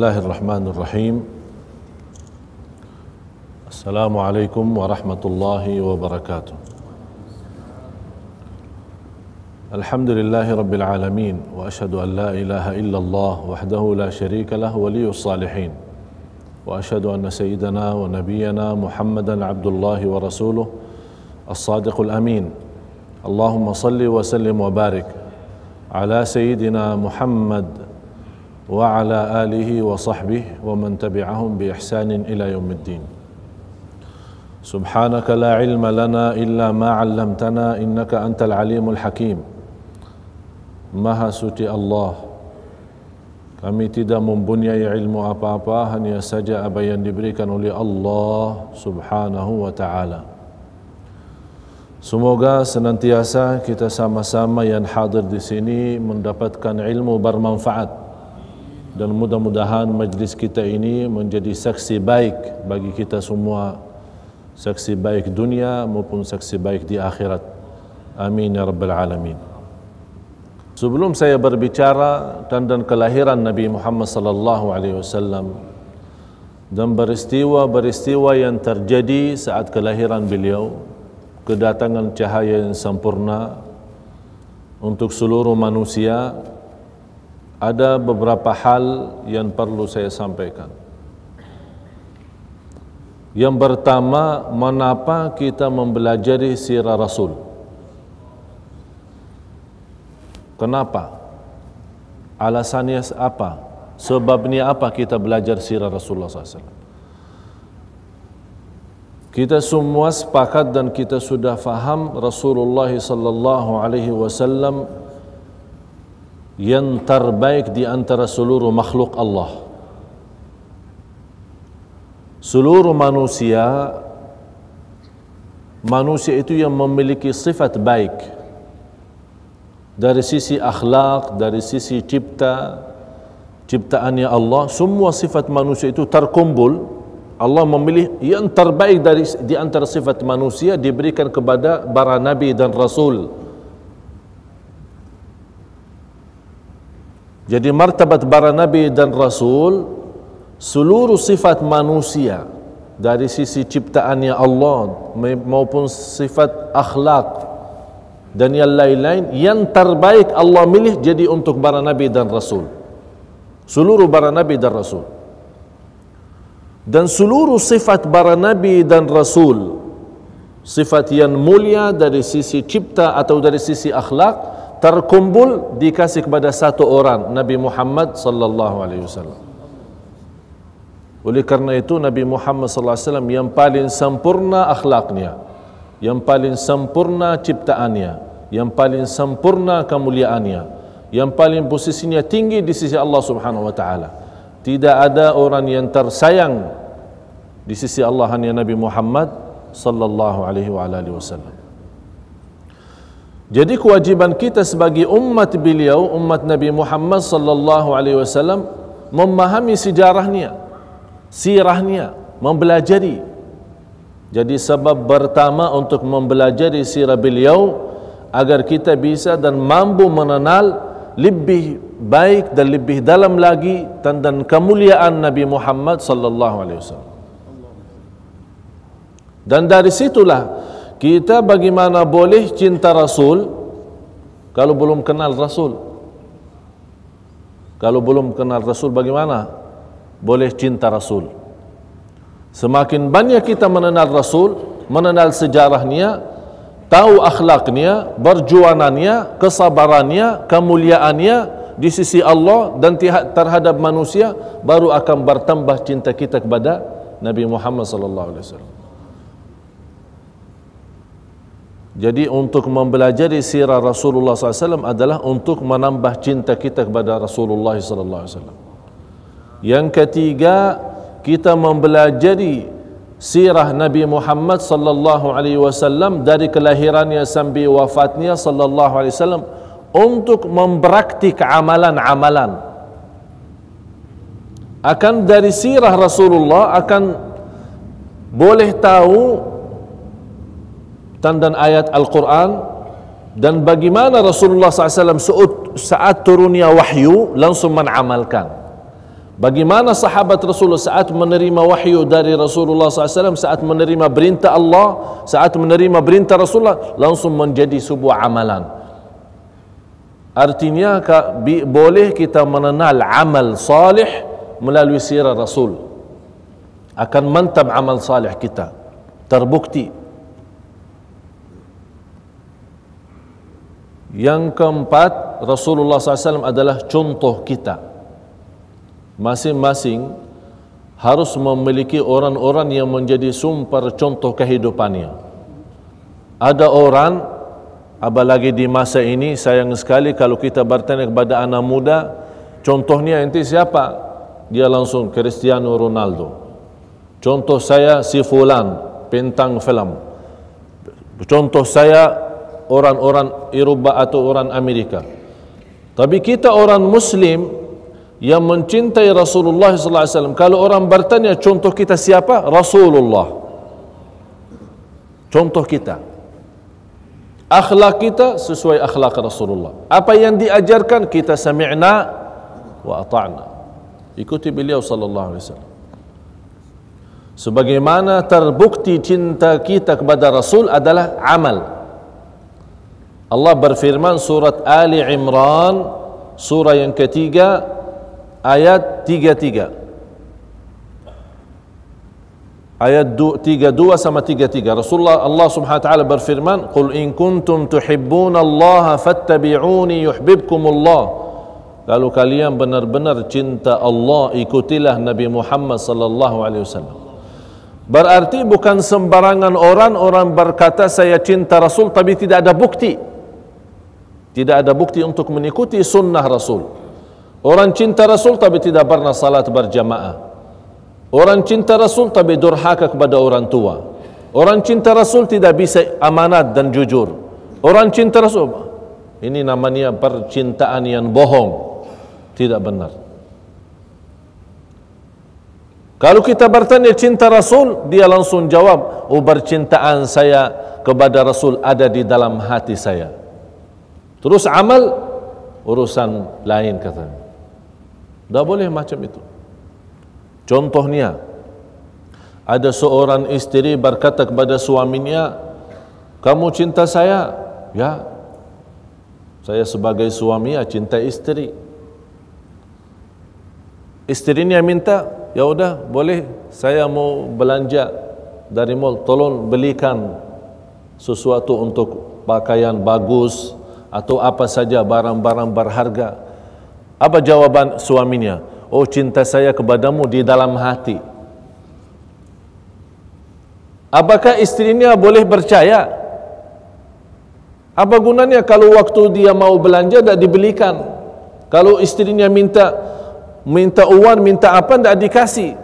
الله الرحمن الرحيم السلام عليكم ورحمة الله وبركاته الحمد لله رب العالمين وأشهد أن لا إله إلا الله وحده لا شريك له ولي الصالحين وأشهد أن سيدنا ونبينا محمدا عبد الله ورسوله الصادق الأمين اللهم صل وسلم وبارك على سيدنا محمد وعلى آله وصحبه ومن تبعهم بإحسان إلى يوم الدين سبحانك لا علم لنا إلا ما علمتنا إنك أنت العليم الحكيم Maha suci Allah Kami tidak mempunyai ilmu apa-apa Hanya saja apa yang diberikan oleh Allah Subhanahu wa ta'ala Semoga senantiasa kita sama-sama yang hadir di sini Mendapatkan ilmu bermanfaat Dan mudah-mudahan majlis kita ini Menjadi saksi baik bagi kita semua. Saksi baik dunia maupun saksi baik di akhirat. Amin ya Rabbal Alamin. Sebelum saya berbicara tentang kelahiran Nabi Muhammad sallallahu alaihi wasallam dan peristiwa-peristiwa yang terjadi saat kelahiran beliau, kedatangan cahaya yang sempurna untuk seluruh manusia, ada beberapa hal yang perlu saya sampaikan. Yang pertama, mengapa kita mempelajari sirah Rasul? Kenapa? Alasannya apa? Sebabnya apa kita belajar sirah Rasulullah SAW? Kita semua sepakat dan kita sudah faham Rasulullah sallallahu alaihi wasallam yang terbaik di antara seluruh makhluk Allah. Seluruh manusia manusia itu yang memiliki sifat baik dari sisi akhlak, dari sisi cipta, ciptaannya Allah, semua sifat manusia itu terkumpul. Allah memilih yang terbaik dari di antara sifat manusia diberikan kepada para nabi dan rasul. Jadi martabat para nabi dan rasul seluruh sifat manusia dari sisi ciptaannya Allah maupun sifat akhlak dan yang lain-lain yang terbaik Allah milih jadi untuk para nabi dan rasul. Seluruh para nabi dan rasul. Dan seluruh sifat para nabi dan rasul sifat yang mulia dari sisi cipta atau dari sisi akhlak terkumpul dikasih kepada satu orang Nabi Muhammad sallallahu alaihi wasallam. Oleh karena itu Nabi Muhammad sallallahu alaihi wasallam yang paling sempurna akhlaknya yang paling sempurna ciptaannya yang paling sempurna kemuliaannya yang paling posisinya tinggi di sisi Allah Subhanahu wa taala. Tidak ada orang yang tersayang di sisi Allah hanya Nabi Muhammad sallallahu alaihi wasallam jadi kewajiban kita sebagai umat beliau umat Nabi Muhammad sallallahu alaihi wasallam memahami sejarahnya sirahnya mempelajari jadi sebab pertama untuk mempelajari sirah beliau agar kita bisa dan mampu mengenal lebih baik dan lebih dalam lagi tentang kemuliaan Nabi Muhammad sallallahu alaihi wasallam. Dan dari situlah kita bagaimana boleh cinta Rasul kalau belum kenal Rasul. Kalau belum kenal Rasul bagaimana boleh cinta Rasul? Semakin banyak kita mengenal Rasul, mengenal sejarahnya, tahu akhlaknya, berjuangannya, kesabarannya, kemuliaannya di sisi Allah dan terhadap manusia baru akan bertambah cinta kita kepada Nabi Muhammad sallallahu alaihi wasallam. Jadi untuk mempelajari sirah Rasulullah SAW adalah untuk menambah cinta kita kepada Rasulullah SAW. Yang ketiga, kita mempelajari sirah Nabi Muhammad sallallahu alaihi wasallam dari kelahirannya sampai wafatnya sallallahu alaihi wasallam untuk mempraktik amalan-amalan akan dari sirah Rasulullah akan boleh tahu dan ayat Al-Quran. Dan bagaimana Rasulullah SAW saat turunnya wahyu langsung menamalkan bagaimana sahabat Rasulullah saat menerima wahyu dari Rasulullah SAW saat menerima perintah Allah saat menerima perintah Rasulullah langsung menjadi sebuah amalan. Artinya boleh kita mengenal amal salih melalui sirah Rasul. Akan mantap amal salih kita. Terbukti Yang keempat, Rasulullah SAW adalah contoh kita. Masing-masing harus memiliki orang-orang yang menjadi sumber contoh kehidupannya. Ada orang, apalagi di masa ini, sayang sekali kalau kita bertanya kepada anak muda, contohnya nanti siapa? Dia langsung Cristiano Ronaldo. Contoh saya si Fulan, bintang film. Contoh saya orang-orang Eropah atau orang Amerika. Tapi kita orang Muslim yang mencintai Rasulullah sallallahu alaihi wasallam, kalau orang bertanya contoh kita siapa? Rasulullah. Contoh kita. Akhlak kita sesuai akhlak Rasulullah. Apa yang diajarkan kita sami'na wa ata'na. Ikuti beliau sallallahu alaihi wasallam. Sebagaimana terbukti cinta kita kepada Rasul adalah amal. Allah berfirman surat Ali Imran surah yang ketiga ayat tiga tiga ayat tiga dua sama tiga tiga Rasulullah Allah subhanahu wa ta'ala berfirman Qul in kuntum tuhibbun Allah fattabi'uni yuhbibkum Allah kalau kalian benar-benar cinta Allah ikutilah Nabi Muhammad sallallahu alaihi wasallam. Berarti bukan sembarangan orang orang berkata saya cinta Rasul tapi tidak ada bukti. Tidak ada bukti untuk mengikuti sunnah Rasul. Orang cinta Rasul tapi tidak pernah salat berjamaah. Orang cinta Rasul tapi durhaka kepada orang tua. Orang cinta Rasul tidak bisa amanat dan jujur. Orang cinta Rasul ini namanya percintaan yang bohong. Tidak benar. Kalau kita bertanya cinta Rasul, dia langsung jawab, "Oh, percintaan saya kepada Rasul ada di dalam hati saya." Terus amal urusan lain kata. Tak boleh macam itu. Contohnya ada seorang istri berkata kepada suaminya, "Kamu cinta saya?" "Ya." Saya sebagai suami ya cinta istri. Istrinya minta, "Ya udah, boleh saya mau belanja dari mall, tolong belikan sesuatu untuk pakaian bagus, atau apa saja barang-barang berharga. Apa jawaban suaminya? Oh cinta saya kepadamu di dalam hati. Apakah istrinya boleh percaya? Apa gunanya kalau waktu dia mau belanja tidak dibelikan? Kalau istrinya minta minta uang, minta apa tidak dikasih.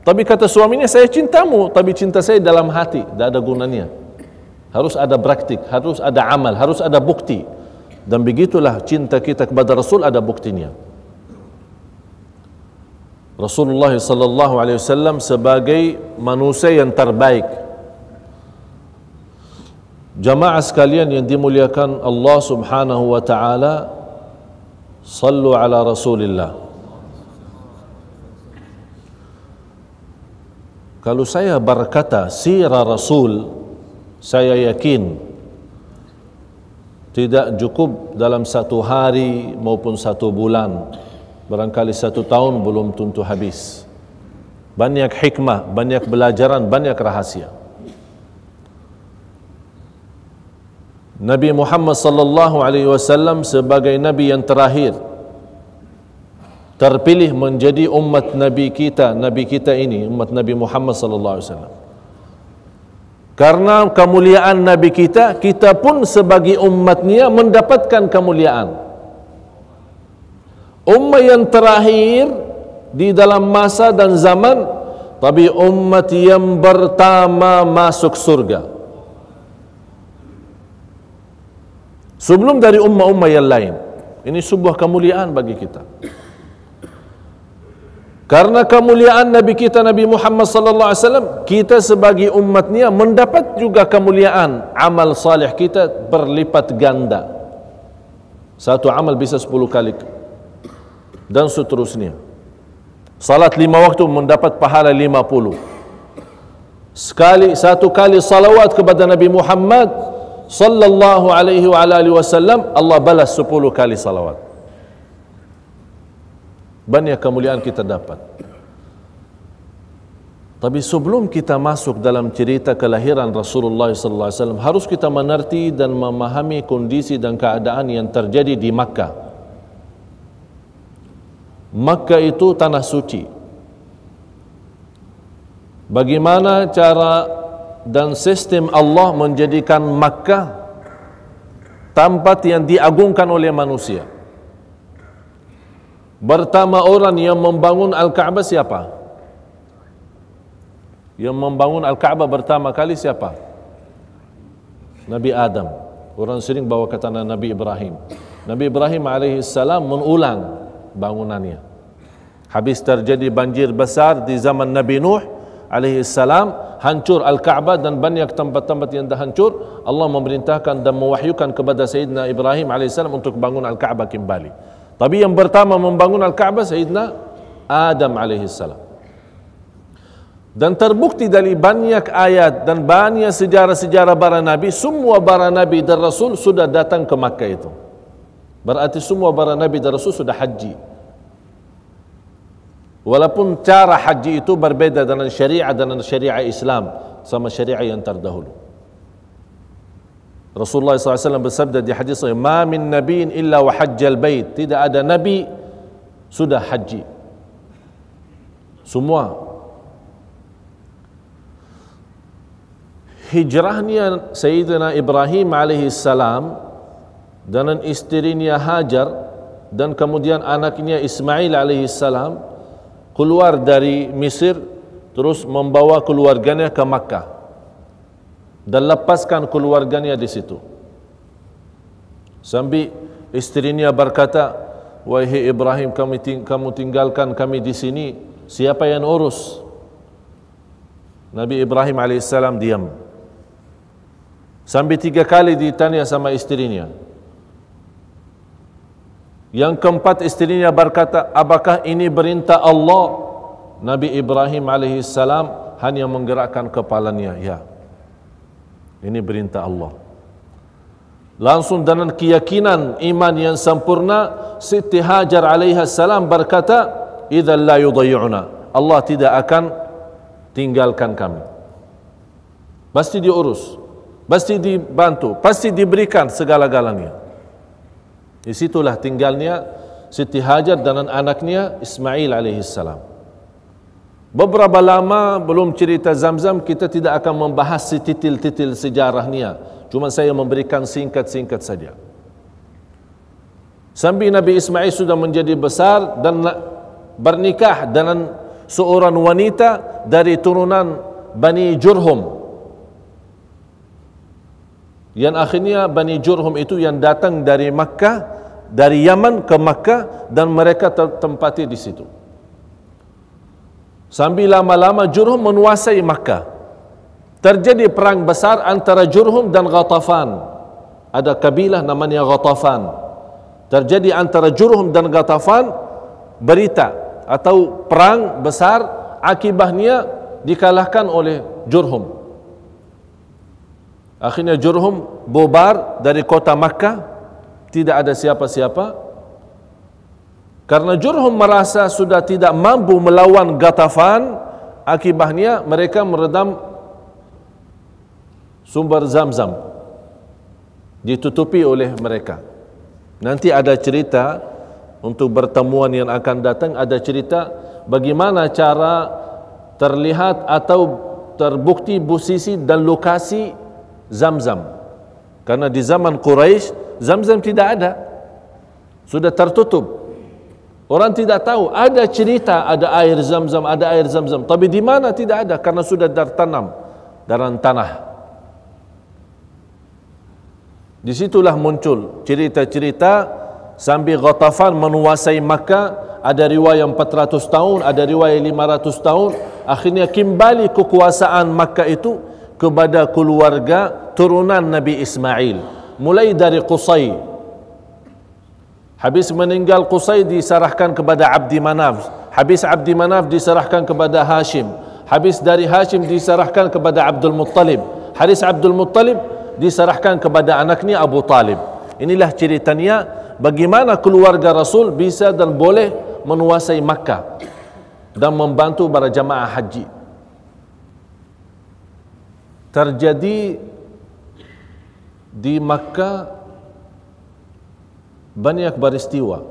Tapi kata suaminya saya cintamu, tapi cinta saya dalam hati, tidak ada gunanya. Harus ada praktik, harus ada amal, harus ada bukti dan begitulah cinta kita kepada Rasul ada buktinya. Rasulullah sallallahu alaihi wasallam sebagai manusia yang terbaik. Jamaah sekalian yang dimuliakan Allah Subhanahu wa taala, sallu ala Rasulillah. Kalau saya berkata sirah Rasul, saya yakin tidak cukup dalam satu hari maupun satu bulan. Barangkali satu tahun belum tentu habis. Banyak hikmah banyak belajaran banyak rahasia. Nabi Muhammad sallallahu alaihi wasallam sebagai nabi yang terakhir terpilih menjadi umat nabi kita nabi kita ini umat Nabi Muhammad sallallahu alaihi wasallam karena kemuliaan Nabi kita, kita pun sebagai umatnya mendapatkan kemuliaan. Umat yang terakhir di dalam masa dan zaman, tapi umat yang pertama masuk surga. Sebelum dari umat-umat yang lain. Ini sebuah kemuliaan bagi kita. Karena kemuliaan Nabi kita Nabi Muhammad sallallahu alaihi wasallam, kita sebagai umatnya mendapat juga kemuliaan amal salih kita berlipat ganda. Satu amal bisa sepuluh kali dan seterusnya. Salat lima waktu mendapat pahala lima puluh. Sekali satu kali salawat kepada Nabi Muhammad sallallahu alaihi wa alihi wasallam Allah balas sepuluh kali salawat banyak kemuliaan kita dapat. Tapi sebelum kita masuk dalam cerita kelahiran Rasulullah sallallahu alaihi wasallam harus kita mengerti dan memahami kondisi dan keadaan yang terjadi di Makkah. Makkah itu tanah suci. Bagaimana cara dan sistem Allah menjadikan Makkah tempat yang diagungkan oleh manusia? Pertama orang yang membangun Al-Kaabah siapa? Yang membangun Al-Kaabah pertama kali siapa? Nabi Adam. Orang sering bawa kata Nabi Ibrahim. Nabi Ibrahim alaihissalam mengulang bangunannya. Habis terjadi banjir besar di zaman Nabi Nuh alaihissalam, hancur Al-Kaabah dan banyak tempat-tempat yang dah hancur. Allah memerintahkan dan mewahyukan kepada Sayyidina Ibrahim alaihissalam untuk bangun Al-Kaabah kembali. Tapi yang pertama membangun Al-Kaabah Sayyidina Adam alaihi salam. Dan terbukti dari banyak ayat dan banyak sejarah-sejarah para nabi, semua para nabi dan rasul sudah datang ke Makkah itu. Berarti semua para nabi dan rasul sudah haji. Walaupun cara haji itu berbeda dengan syariat dan syariat Islam sama syariat yang terdahulu. Rasulullah SAW bersabda di hadis sahih, "Ma min nabiyyin illa wa hajjal bait." Tidak ada nabi sudah haji. Semua hijrahnya Sayyidina Ibrahim alaihi salam dan isterinya Hajar dan kemudian anaknya Ismail alaihi salam keluar dari Mesir terus membawa keluarganya ke Makkah dan lepaskan keluarganya di situ. Sambil istrinya berkata, Wahai Ibrahim, kami ting kamu tinggalkan kami di sini, siapa yang urus? Nabi Ibrahim AS diam. Sambil tiga kali ditanya sama istrinya. Yang keempat istrinya berkata, apakah ini perintah Allah? Nabi Ibrahim AS hanya menggerakkan kepalanya. Ya. Ini perintah Allah. Langsung dengan keyakinan iman yang sempurna, Siti Hajar alaihi salam berkata, "Idza la yudayyuna." Allah tidak akan tinggalkan kami. Pasti diurus, pasti dibantu, pasti diberikan segala-galanya. Di situlah tinggalnya Siti Hajar dan anaknya Ismail alaihi salam. Beberapa lama belum cerita Zamzam kita tidak akan membahas titil-titil sejarahnya. Cuma saya memberikan singkat-singkat saja. Sambil Nabi Ismail sudah menjadi besar dan bernikah dengan seorang wanita dari turunan Bani Jurhum. Yang akhirnya Bani Jurhum itu yang datang dari Makkah, dari Yaman ke Makkah dan mereka tempati di situ. Sambil lama-lama Jurhum menguasai Makkah. Terjadi perang besar antara Jurhum dan Ghatafan. Ada kabilah namanya Ghatafan. Terjadi antara Jurhum dan Ghatafan berita atau perang besar akibatnya dikalahkan oleh Jurhum. Akhirnya Jurhum bubar dari kota Makkah. Tidak ada siapa-siapa. Karena Jurhum merasa sudah tidak mampu melawan Gatafan, akibatnya mereka meredam sumber Zamzam ditutupi oleh mereka. Nanti ada cerita untuk pertemuan yang akan datang ada cerita bagaimana cara terlihat atau terbukti posisi dan lokasi Zamzam. Karena di zaman Quraisy Zamzam tidak ada. Sudah tertutup. Orang tidak tahu ada cerita ada air zam-zam, ada air zam-zam. Tapi di mana tidak ada karena sudah tertanam dalam tanah. Disitulah muncul cerita-cerita sambil Ghatafan menguasai Makkah ada riwayat 400 tahun, ada riwayat 500 tahun, akhirnya kembali kekuasaan Makkah itu kepada keluarga turunan Nabi Ismail. Mulai dari Qusay. Habis meninggal Qusay diserahkan kepada Abdi Manaf. Habis Abdi Manaf diserahkan kepada Hashim. Habis dari Hashim diserahkan kepada Abdul Muttalib. Haris Abdul Muttalib diserahkan kepada anaknya Abu Talib. Inilah ceritanya bagaimana keluarga Rasul bisa dan boleh menguasai Makkah dan membantu para jamaah haji. Terjadi di Makkah banyak peristiwa.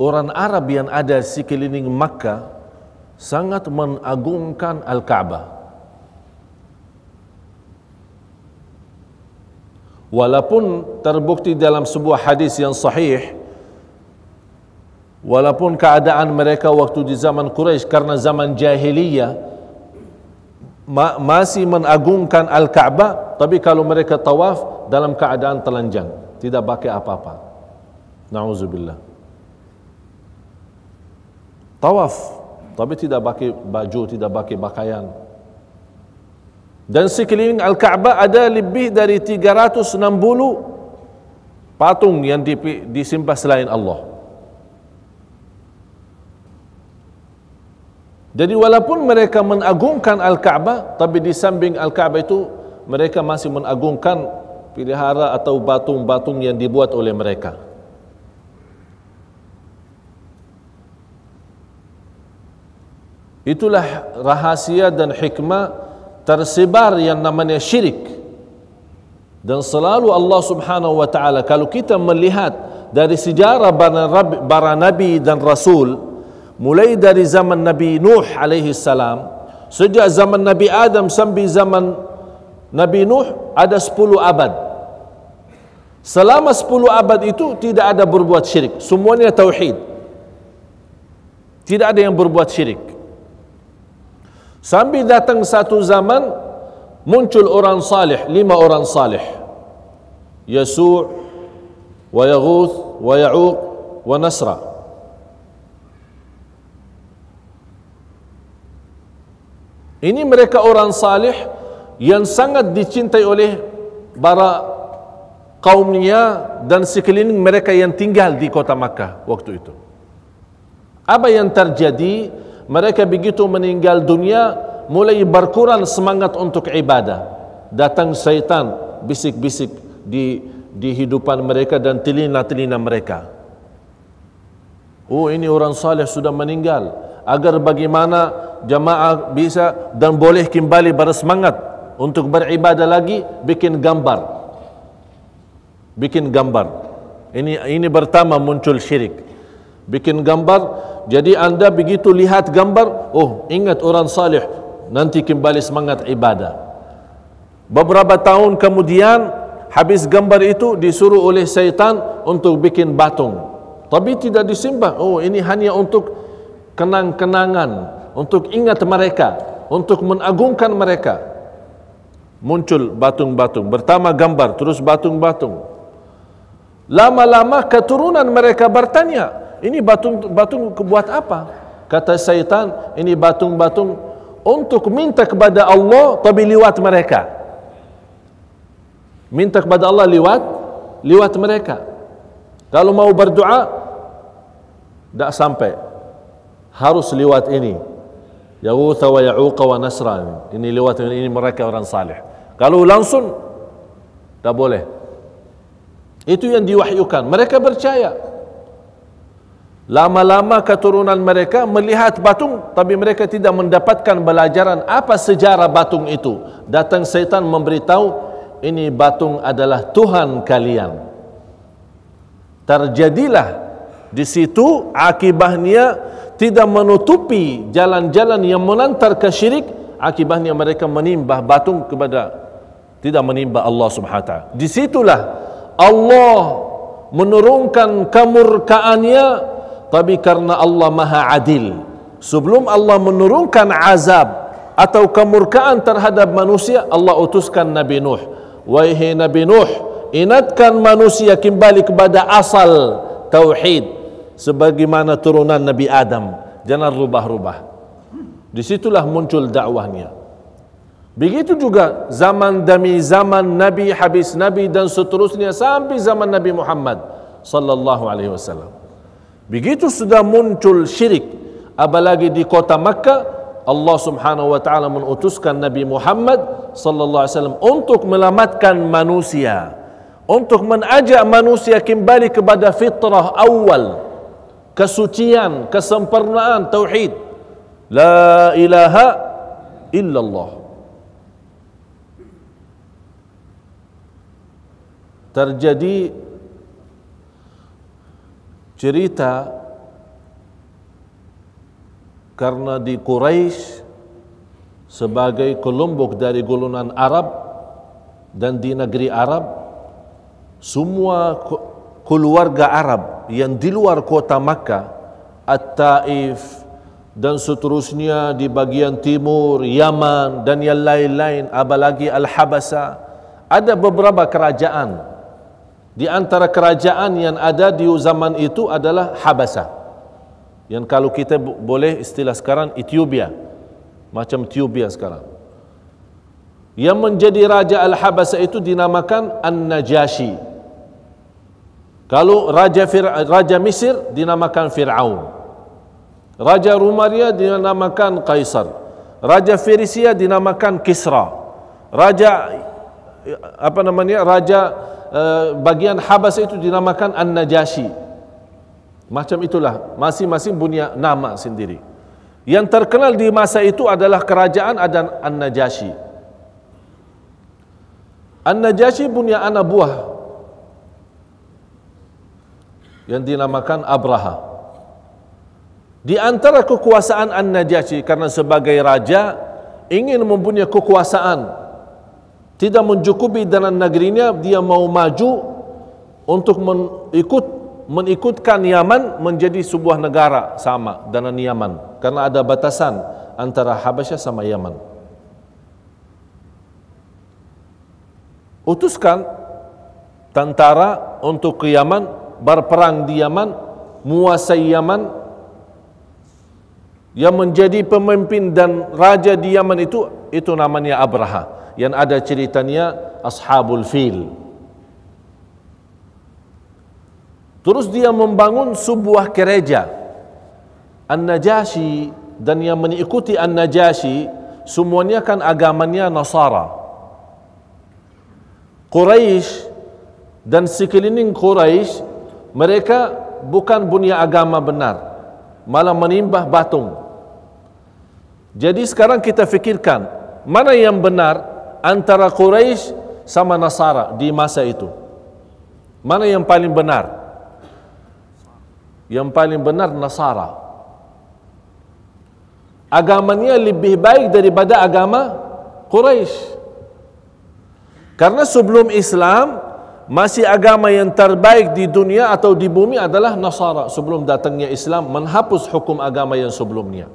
Orang Arab yang ada sekeliling Makkah sangat mengagungkan Al-Ka'bah. walaupun terbukti dalam sebuah hadis yang sahih walaupun keadaan mereka waktu di zaman Quraisy karena zaman jahiliyah ma- masih mengagungkan Al-Ka'bah tapi kalau mereka tawaf dalam keadaan telanjang tidak pakai apa-apa. Na'udzubillah tawaf tapi tidak pakai baju tidak pakai pakaian. Dan sekeliling Al-Ka'bah ada lebih dari 360 patung yang disembah selain Allah. Jadi walaupun mereka mengagungkan Al-Ka'bah, tapi di samping Al-Ka'bah itu mereka masih mengagungkan pilihara atau batung-batung yang dibuat oleh mereka. Itulah rahasia dan hikmah tersebar yang namanya syirik dan selalu Allah Subhanahu wa taala kalau kita melihat dari sejarah para nabi dan rasul mulai dari zaman Nabi Nuh alaihi salam sejak zaman Nabi Adam sampai zaman Nabi Nuh ada 10 abad selama 10 abad itu tidak ada berbuat syirik semuanya tauhid tidak ada yang berbuat syirik Sambil datang satu zaman muncul orang salih, lima orang salih. Yasu' wa Yaghuth wa Ya'uq wa Nasra. Ini mereka orang salih yang sangat dicintai oleh para kaumnya dan sekeliling mereka yang tinggal di kota Makkah waktu itu. Apa yang terjadi? mereka begitu meninggal dunia mulai berkurang semangat untuk ibadah datang syaitan bisik-bisik di di hidupan mereka dan telinga-telinga mereka oh ini orang saleh sudah meninggal agar bagaimana jamaah bisa dan boleh kembali bersemangat untuk beribadah lagi bikin gambar bikin gambar ini ini pertama muncul syirik bikin gambar jadi anda begitu lihat gambar, oh ingat orang salih, nanti kembali semangat ibadah. Beberapa tahun kemudian, habis gambar itu disuruh oleh syaitan untuk bikin batung. Tapi tidak disembah. Oh ini hanya untuk kenang-kenangan, untuk ingat mereka, untuk mengagungkan mereka. Muncul batung-batung, pertama gambar, terus batung-batung. Lama-lama keturunan mereka bertanya, ini batung batung buat apa? Kata syaitan, ini batung-batung untuk minta kepada Allah tapi lewat mereka. Minta kepada Allah lewat lewat mereka. Kalau mau berdoa tak sampai. Harus lewat ini. Ya'utha wa ya'uqa wa nasra. Ini lewat ini mereka orang salih. Kalau langsung tak boleh. Itu yang diwahyukan. Mereka percaya. Lama-lama keturunan mereka melihat batung tapi mereka tidak mendapatkan pelajaran apa sejarah batung itu. Datang setan memberitahu ini batung adalah Tuhan kalian. Terjadilah di situ akibatnya tidak menutupi jalan-jalan yang menantar ke syirik akibatnya mereka menimbah batung kepada tidak menimbah Allah Subhanahu taala. Disitulah Allah menurunkan kemurkaannya tapi karena Allah Maha Adil. Sebelum Allah menurunkan azab atau kemurkaan terhadap manusia Allah utuskan Nabi Nuh. Wahai Nabi Nuh ingatkan manusia kembali kepada asal tauhid sebagaimana turunan Nabi Adam jangan rubah-rubah. Disitulah muncul dakwahnya. Begitu juga zaman demi zaman Nabi habis Nabi dan seterusnya sampai zaman Nabi Muhammad sallallahu alaihi wasallam. Begitu sudah muncul syirik apalagi di kota Makkah Allah Subhanahu wa taala mengutuskan Nabi Muhammad sallallahu alaihi wasallam untuk melamatkan manusia untuk mengajak manusia kembali kepada fitrah awal kesucian kesempurnaan tauhid. La ilaha illallah. Terjadi cerita karena di Quraisy sebagai kelompok dari golongan Arab dan di negeri Arab semua keluarga Arab yang di luar kota Makkah At-Taif dan seterusnya di bagian timur Yaman dan yang lain-lain apalagi Al-Habasa ada beberapa kerajaan. Di antara kerajaan yang ada di zaman itu adalah Habasa. Yang kalau kita boleh istilah sekarang Ethiopia. Macam Ethiopia sekarang. Yang menjadi raja Al-Habasa itu dinamakan An-Najashi kalau raja Fir raja Mesir dinamakan Fir'aun raja Rumaria dinamakan Kaisar raja Persia dinamakan Kisra raja apa namanya raja uh, bagian Habasa itu dinamakan An-Najashi macam itulah, masing-masing punya nama sendiri. Yang terkenal di masa itu adalah kerajaan Adan An-Najasyi. An-Najasyi punya anak buah yang dinamakan Abraha. Di antara kekuasaan An-Najasyi karena sebagai raja ingin mempunyai kekuasaan tidak mencukupi dalam negerinya dia mau maju untuk mengikut mengikutkan Yaman menjadi sebuah negara sama dengan Yaman karena ada batasan antara Habasyah sama Yaman. Utuskan tentara untuk ke Yaman berperang di Yaman, menguasai Yaman yang menjadi pemimpin dan raja di Yaman itu itu namanya Abraha yang ada ceritanya Ashabul Fil. Terus dia membangun sebuah gereja. An-Najasyi dan yang mengikuti An-Najasyi semuanya kan agamanya Nasara. Quraisy dan sekeliling Quraisy mereka bukan punya agama benar, malah menimbah batung. Jadi sekarang kita fikirkan mana yang benar antara Quraisy sama Nasara di masa itu. Mana yang paling benar? yang paling benar Nasara agamanya lebih baik daripada agama Quraisy karena sebelum Islam masih agama yang terbaik di dunia atau di bumi adalah Nasara sebelum datangnya Islam menghapus hukum agama yang sebelumnya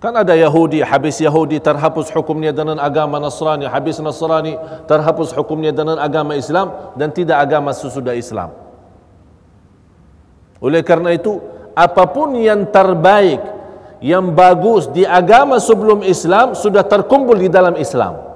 kan ada Yahudi habis Yahudi terhapus hukumnya dengan agama Nasrani habis Nasrani terhapus hukumnya dengan agama Islam dan tidak agama sesudah Islam oleh karena itu, apapun yang terbaik, yang bagus di agama sebelum Islam sudah terkumpul di dalam Islam.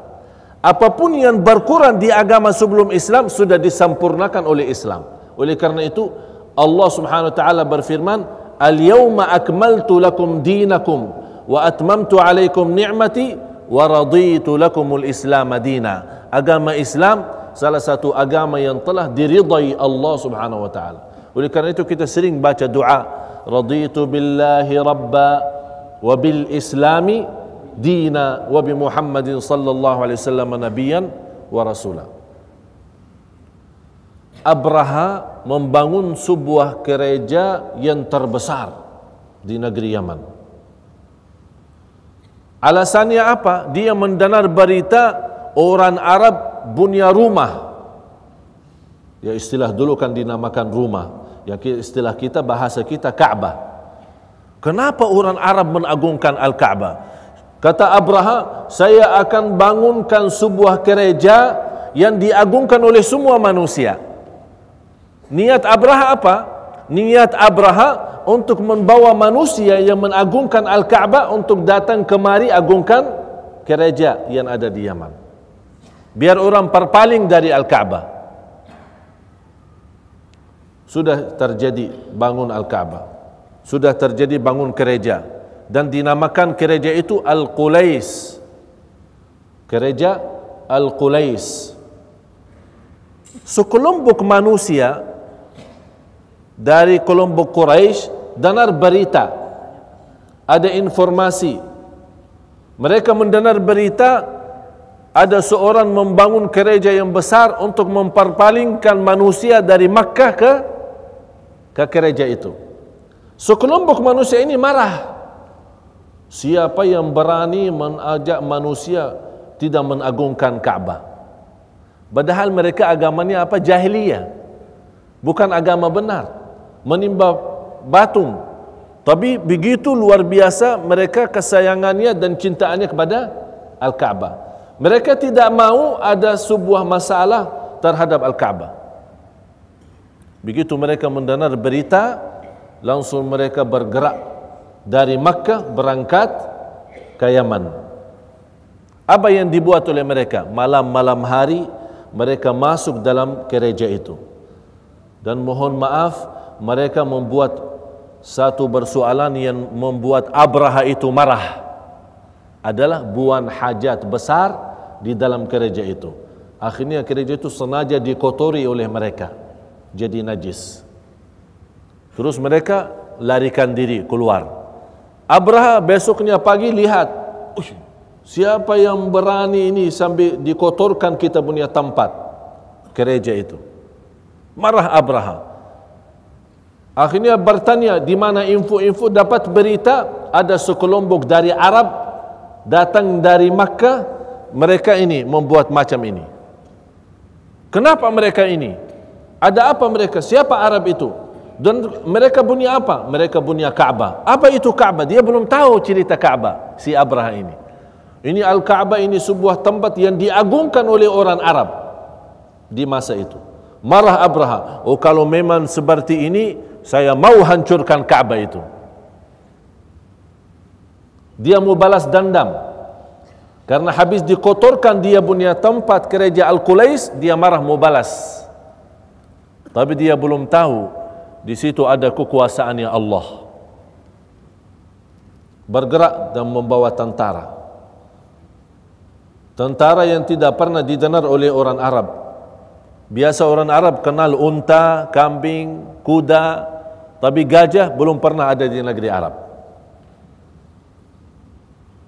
Apapun yang berkurang di agama sebelum Islam sudah disempurnakan oleh Islam. Oleh karena itu, Allah Subhanahu wa taala berfirman, "Al-yawma akmaltu lakum dinakum wa atmamtu alaikum ni'mati wa raditu lakumul Islam madina." Agama Islam salah satu agama yang telah diridai Allah Subhanahu wa taala. Oleh kerana itu kita sering baca doa Raditu billahi rabba Wa bil islami Dina Wa bi Muhammadin sallallahu alaihi wasallam Nabiyan wa rasulah Abraha membangun sebuah gereja yang terbesar di negeri Yaman. Alasannya apa? Dia mendengar berita orang Arab punya rumah. Ya istilah dulu kan dinamakan rumah yang istilah kita bahasa kita Ka'bah. Kenapa orang Arab menagungkan Al-Ka'bah? Kata Abraha, saya akan bangunkan sebuah gereja yang diagungkan oleh semua manusia. Niat Abraha apa? Niat Abraha untuk membawa manusia yang mengagungkan Al-Kaabah untuk datang kemari agungkan gereja yang ada di Yaman. Biar orang perpaling dari Al-Kaabah. Sudah terjadi bangun Al-Kaabah. Sudah terjadi bangun gereja dan dinamakan gereja itu Al-Qulais. Gereja Al-Qulais. Sekelompok manusia dari kelompok Quraisy dengar berita ada informasi mereka mendengar berita ada seorang membangun gereja yang besar untuk memperpalingkan manusia dari Makkah ke ke gereja itu. Sekelompok manusia ini marah. Siapa yang berani mengajak manusia tidak mengagungkan Kaabah? Padahal mereka agamanya apa? Jahiliyah. Bukan agama benar. Menimba batung. Tapi begitu luar biasa mereka kesayangannya dan cintaannya kepada Al-Kaabah. Mereka tidak mau ada sebuah masalah terhadap Al-Kaabah. Begitu mereka mendengar berita, langsung mereka bergerak dari Makkah berangkat ke Yaman. Apa yang dibuat oleh mereka? Malam-malam hari mereka masuk dalam gereja itu. Dan mohon maaf, mereka membuat satu persoalan yang membuat Abraha itu marah. Adalah buan hajat besar di dalam gereja itu. Akhirnya gereja itu sengaja dikotori oleh mereka. Jadi najis. Terus mereka larikan diri keluar. Abraha besoknya pagi lihat, siapa yang berani ini sambil dikotorkan kita punya tempat gereja itu. Marah Abraha. Akhirnya bertanya di mana info-info dapat berita ada sekelompok dari Arab datang dari Makkah mereka ini membuat macam ini. Kenapa mereka ini? Ada apa mereka? Siapa Arab itu? Dan mereka punya apa? Mereka punya Kaabah. Apa itu Kaabah? Dia belum tahu cerita Kaabah si Abraha ini. Ini Al-Kaabah ini sebuah tempat yang diagungkan oleh orang Arab di masa itu. Marah Abraha. Oh kalau memang seperti ini, saya mau hancurkan Kaabah itu. Dia mau balas dendam. Karena habis dikotorkan dia punya tempat gereja Al-Qulais, dia marah mau balas. Tapi dia belum tahu di situ ada kekuasaannya Allah bergerak dan membawa tentara. Tentara yang tidak pernah didengar oleh orang Arab. Biasa orang Arab kenal unta, kambing, kuda tapi gajah belum pernah ada di negeri Arab.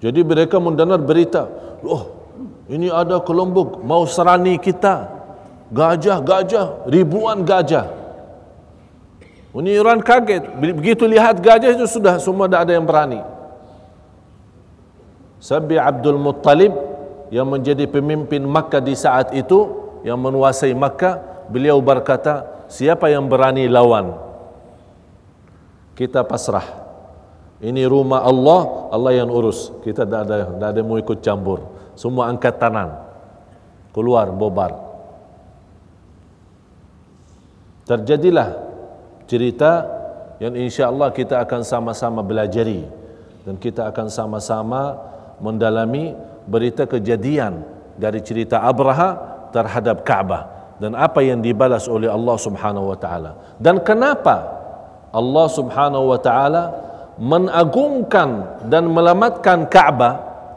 Jadi mereka mendengar berita oh ini ada kelompok mau serani kita. Gajah-gajah, ribuan gajah ini orang kaget. Begitu lihat gajah itu sudah semua tidak ada yang berani. Sabi Abdul Muttalib yang menjadi pemimpin Makkah di saat itu yang menguasai Makkah, beliau berkata, siapa yang berani lawan? Kita pasrah. Ini rumah Allah, Allah yang urus. Kita tidak ada, tidak ada mau ikut campur. Semua angkat tangan. Keluar, bobar. Terjadilah cerita yang insya Allah kita akan sama-sama belajari dan kita akan sama-sama mendalami berita kejadian dari cerita Abraha terhadap Ka'bah dan apa yang dibalas oleh Allah Subhanahu wa taala. Dan kenapa Allah Subhanahu wa taala menagungkan dan melamatkan Ka'bah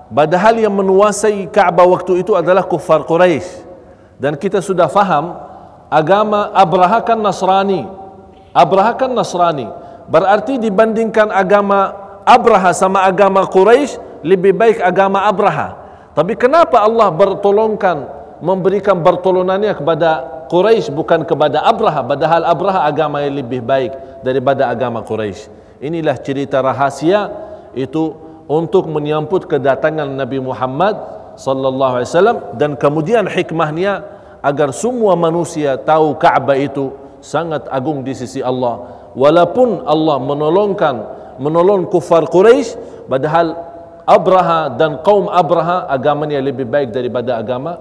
padahal yang menguasai Ka'bah waktu itu adalah kufar Quraisy dan kita sudah faham agama Abraha kan Nasrani Abraha kan Nasrani. Berarti dibandingkan agama Abraha sama agama Quraisy lebih baik agama Abraha. Tapi kenapa Allah bertolongkan memberikan pertolongannya kepada Quraisy bukan kepada Abraha padahal Abraha agama yang lebih baik daripada agama Quraisy. Inilah cerita rahasia itu untuk menyambut kedatangan Nabi Muhammad sallallahu alaihi wasallam dan kemudian hikmahnya agar semua manusia tahu Ka'bah itu sangat agung di sisi Allah walaupun Allah menolongkan menolong kufar Quraisy padahal Abraha dan kaum Abraha agamanya lebih baik daripada agama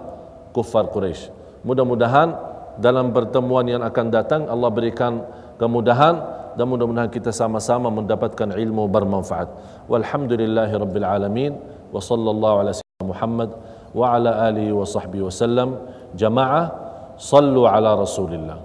kuffar Quraisy. Mudah-mudahan dalam pertemuan yang akan datang Allah berikan kemudahan dan mudah-mudahan kita sama-sama mendapatkan ilmu bermanfaat. Walhamdulillahirabbil alamin wa sallallahu ala sayyidina Muhammad wa ala alihi wa sahbihi wasallam. Jamaah sallu ala Rasulillah.